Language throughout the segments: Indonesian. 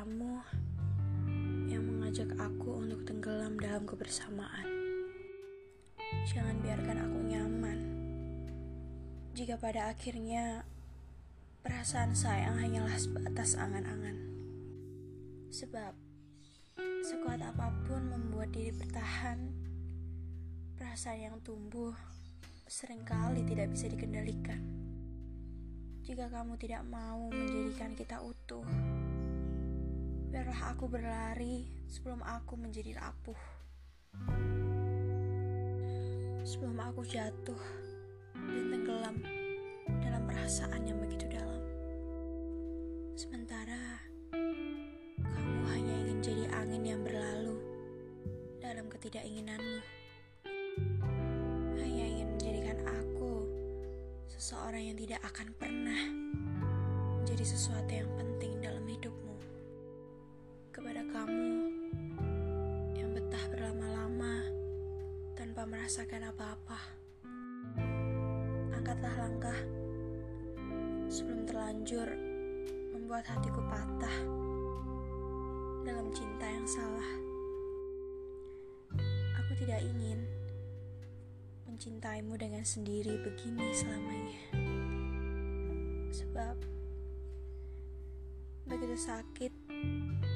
kamu yang mengajak aku untuk tenggelam dalam kebersamaan. Jangan biarkan aku nyaman. Jika pada akhirnya perasaan sayang hanyalah sebatas angan-angan. Sebab sekuat apa pun membuat diri bertahan, perasaan yang tumbuh sering kali tidak bisa dikendalikan. Jika kamu tidak mau menjadikan kita utuh, biarlah aku berlari sebelum aku menjadi rapuh. Sebelum aku jatuh dan tenggelam dalam perasaan yang begitu dalam. Sementara kamu hanya ingin jadi angin yang berlalu dalam ketidakinginanmu. Hanya ingin menjadikan aku seseorang yang tidak akan pernah menjadi sesuatu yang penting dalam hidupmu tanpa merasakan apa-apa. Angkatlah langkah sebelum terlanjur membuat hatiku patah dalam cinta yang salah. Aku tidak ingin mencintaimu dengan sendiri begini selamanya. Sebab begitu sakit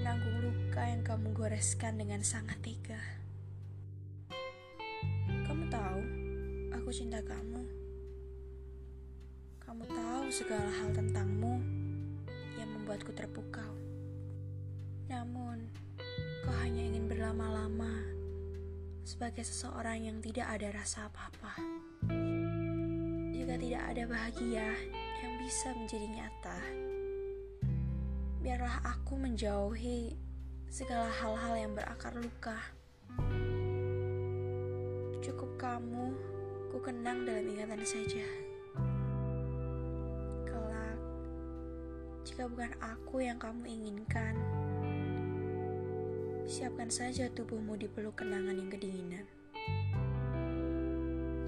menanggung luka yang kamu goreskan dengan sangat tega. Aku cinta kamu. Kamu tahu segala hal tentangmu yang membuatku terpukau. Namun, kau hanya ingin berlama-lama sebagai seseorang yang tidak ada rasa apa-apa. Jika tidak ada bahagia yang bisa menjadi nyata, biarlah aku menjauhi segala hal-hal yang berakar luka. Cukup kamu ku kenang dalam ingatan saja. Kelak, jika bukan aku yang kamu inginkan, siapkan saja tubuhmu di peluk kenangan yang kedinginan.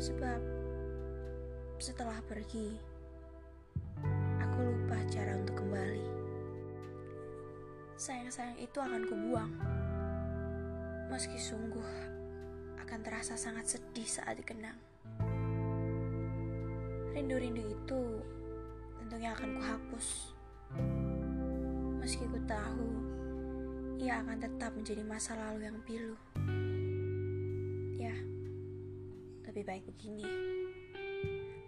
Sebab setelah pergi, aku lupa cara untuk kembali sayang-sayang itu akan kubuang. Meski sungguh akan terasa sangat sedih saat dikenang. Rindu-rindu itu tentunya akan kuhapus. Meski ku tahu ia akan tetap menjadi masa lalu yang pilu. Ya, lebih baik begini.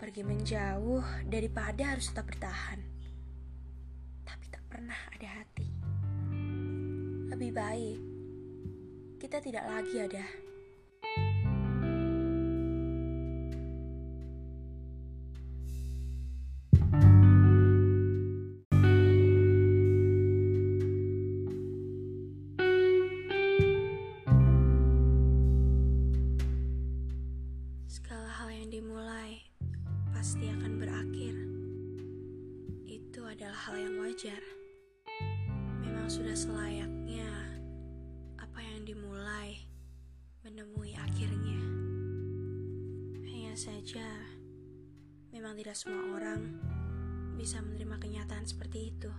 Pergi menjauh daripada harus tetap bertahan. Tapi tak pernah ada hati. Lebih baik kita tidak lagi ada. Menemui akhirnya. Hanya saja, memang tidak semua orang bisa menerima kenyataan seperti itu.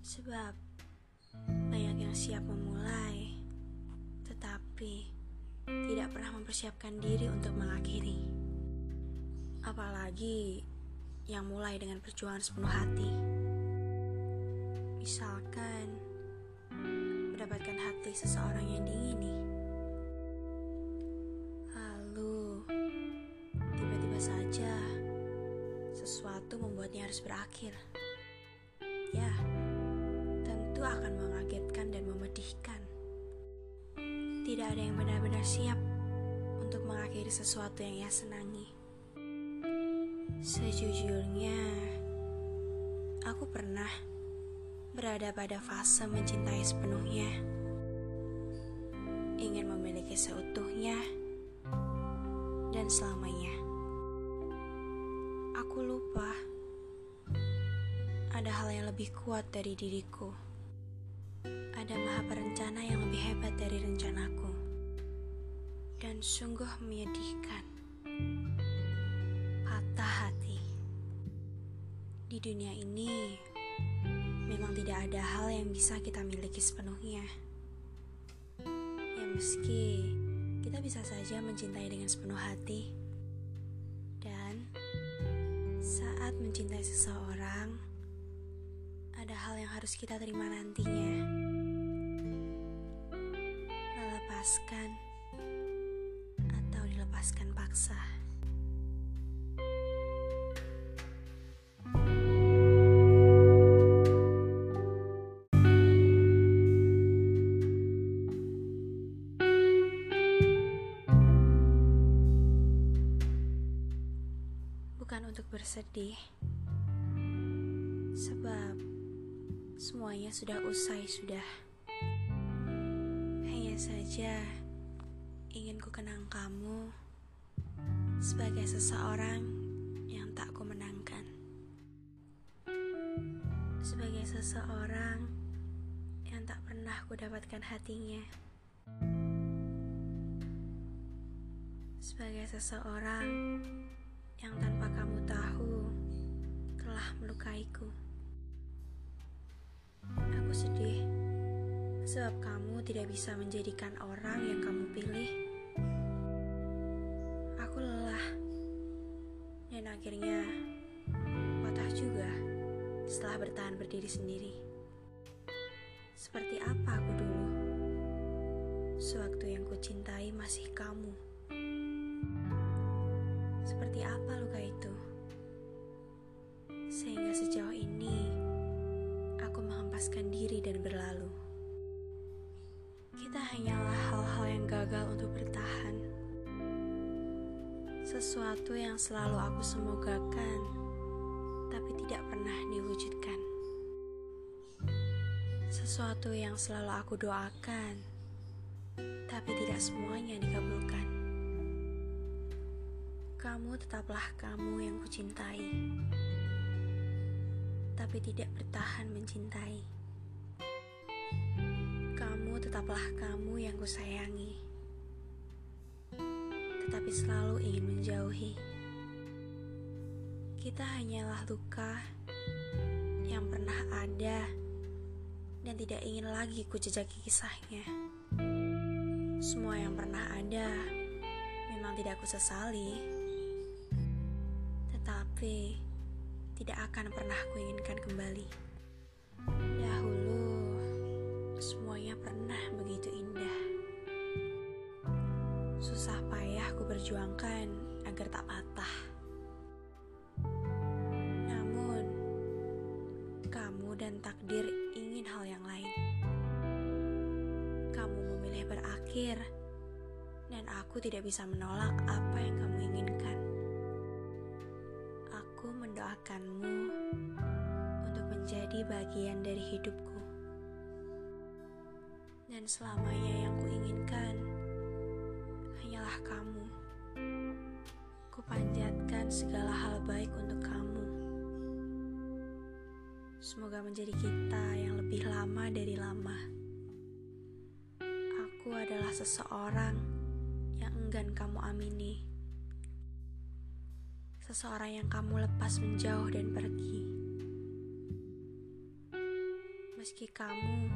Sebab banyak yang siap memulai, tetapi tidak pernah mempersiapkan diri untuk mengakhiri. Apalagi yang mulai dengan perjuangan sepenuh hati. Misalkan mendapatkan hati seseorang yang diingini. Harus berakhir. Ya, tentu akan mengagetkan dan memedihkan. Tidak ada yang benar-benar siap untuk mengakhiri sesuatu yang ia senangi. Sejujurnya, aku pernah berada pada fase mencintai sepenuhnya, ingin memiliki seutuhnya dan selamanya. Aku lupa ada hal yang lebih kuat dari diriku. Ada maha perencana yang lebih hebat dari rencanaku. Dan sungguh menyedihkan. Patah hati. Di dunia ini memang tidak ada hal yang bisa kita miliki sepenuhnya. Ya meski kita bisa saja mencintai dengan sepenuh hati. Dan saat mencintai seseorang, yang harus kita terima nantinya. Melepaskan atau dilepaskan paksa. Bukan untuk bersedih, sebab semuanya sudah usai sudah. Hanya saja ingin ku kenang kamu sebagai seseorang yang tak ku menangkan. Sebagai seseorang yang tak pernah ku dapatkan hatinya. Sebagai seseorang yang tanpa kamu tahu telah melukaiku. Aku sedih sebab kamu tidak bisa menjadikan orang yang kamu pilih. Aku lelah dan akhirnya patah juga setelah bertahan berdiri sendiri. Seperti apa aku dulu? Sewaktu yang ku cintai masih kamu. Seperti apa luka aku menghempaskan diri dan berlalu. Kita hanyalah hal-hal yang gagal untuk bertahan. Sesuatu yang selalu aku semogakan, tapi tidak pernah diwujudkan. Sesuatu yang selalu aku doakan, tapi tidak semuanya dikabulkan. Kamu tetaplah kamu yang kucintai, tapi tidak bertahan mencintai. Kamu tetaplah kamu yang kusayangi, tetapi selalu ingin menjauhi. Kita hanyalah luka yang pernah ada dan tidak ingin lagi kujejaki kisahnya. Semua yang pernah ada memang tidak aku sesali, tetapi tidak akan pernah kuinginkan kembali. Dahulu, semuanya pernah begitu indah. Susah payah ku berjuangkan agar tak patah. Namun, kamu dan takdir ingin hal yang lain. Kamu memilih berakhir, dan aku tidak bisa menolak apa yang kamu inginkan. Mendoakanmu untuk menjadi bagian dari hidupku. Dan selamanya yang kuinginkan hanyalah kamu. Kupanjatkan segala hal baik untuk kamu. Semoga menjadi kita yang lebih lama dari lama. Aku adalah seseorang yang enggan kamu amini. Seseorang yang kamu lepas menjauh dan pergi. Meski kamu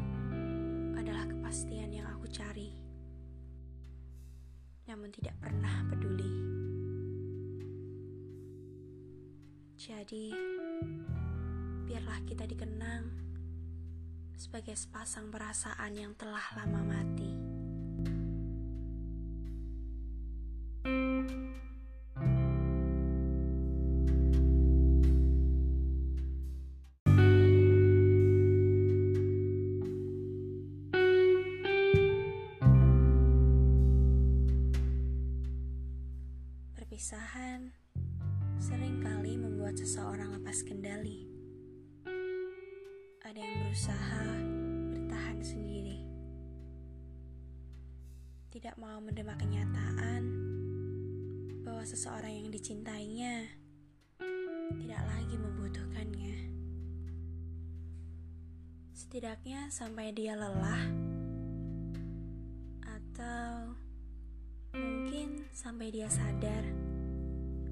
adalah kepastian yang aku cari, namun tidak pernah peduli. Jadi, biarlah kita dikenang sebagai sepasang perasaan yang telah lama mati. Seseorang lepas kendali. Ada yang berusaha bertahan sendiri, tidak mau menerima kenyataan bahwa seseorang yang dicintainya tidak lagi membutuhkannya. Setidaknya sampai dia lelah, atau mungkin sampai dia sadar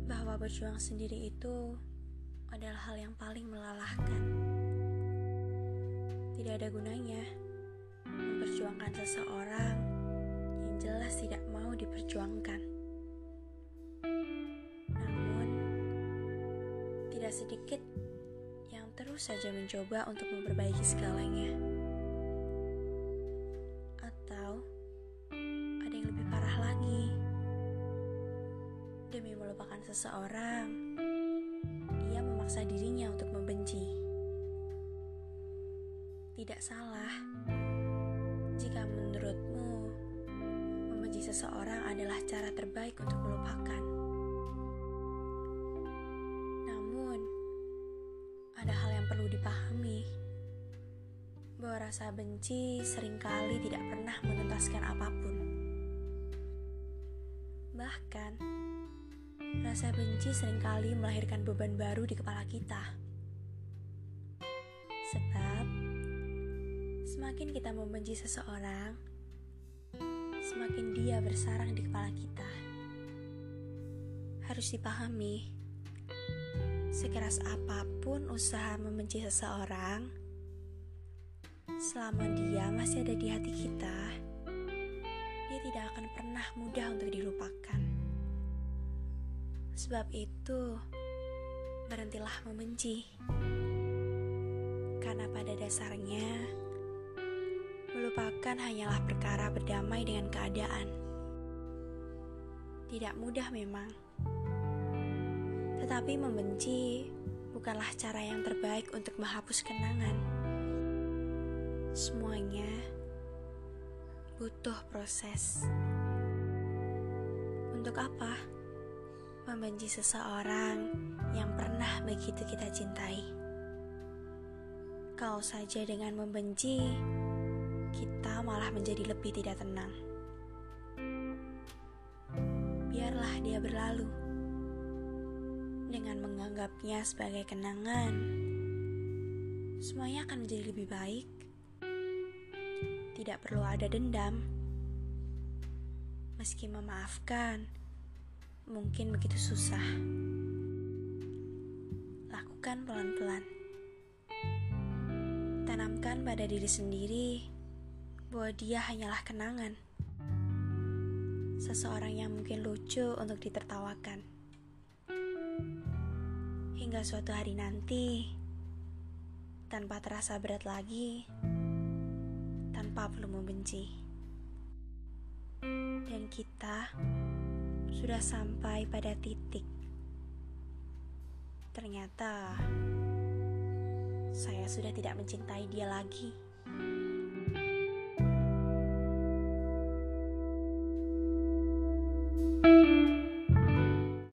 bahwa berjuang sendiri itu adalah hal yang paling melelahkan. Tidak ada gunanya memperjuangkan seseorang yang jelas tidak mau diperjuangkan. Namun, tidak sedikit yang terus saja mencoba untuk memperbaiki segalanya. Atau ada yang lebih parah lagi. Demi melupakan seseorang, memaksa dirinya untuk membenci. Tidak salah jika menurutmu membenci seseorang adalah cara terbaik untuk melupakan. Namun, ada hal yang perlu dipahami bahwa rasa benci sering kali tidak pernah menuntaskan apa pun. Bahkan, rasa benci sering kali melahirkan beban baru di kepala kita. Semakin kita membenci seseorang, semakin dia bersarang di kepala kita. Harus dipahami, sekeras apa pun usaha membenci seseorang, selama dia masih ada di hati kita, dia tidak akan pernah mudah untuk dilupakan. Sebab itu, berhentilah membenci. Karena pada dasarnya, Melupakan hanyalah perkara berdamai dengan keadaan. Tidak mudah memang. Tetapi membenci bukanlah cara yang terbaik untuk menghapus kenangan. Semuanya butuh proses. Untuk apa? Membenci seseorang yang pernah begitu kita cintai. Kau saja dengan membenci kita malah menjadi lebih tidak tenang. Biarlah dia berlalu. Dengan menganggapnya sebagai kenangan, semuanya akan menjadi lebih baik. Tidak perlu ada dendam. Meski memaafkan, mungkin begitu susah. Lakukan pelan-pelan. Tanamkan pada diri sendiri bahwa dia hanyalah kenangan. Seseorang yang mungkin lucu untuk ditertawakan. Hingga suatu hari nanti, tanpa terasa berat lagi, tanpa perlu membenci. Dan kita sudah sampai pada titik. Ternyata saya sudah tidak mencintai dia lagi.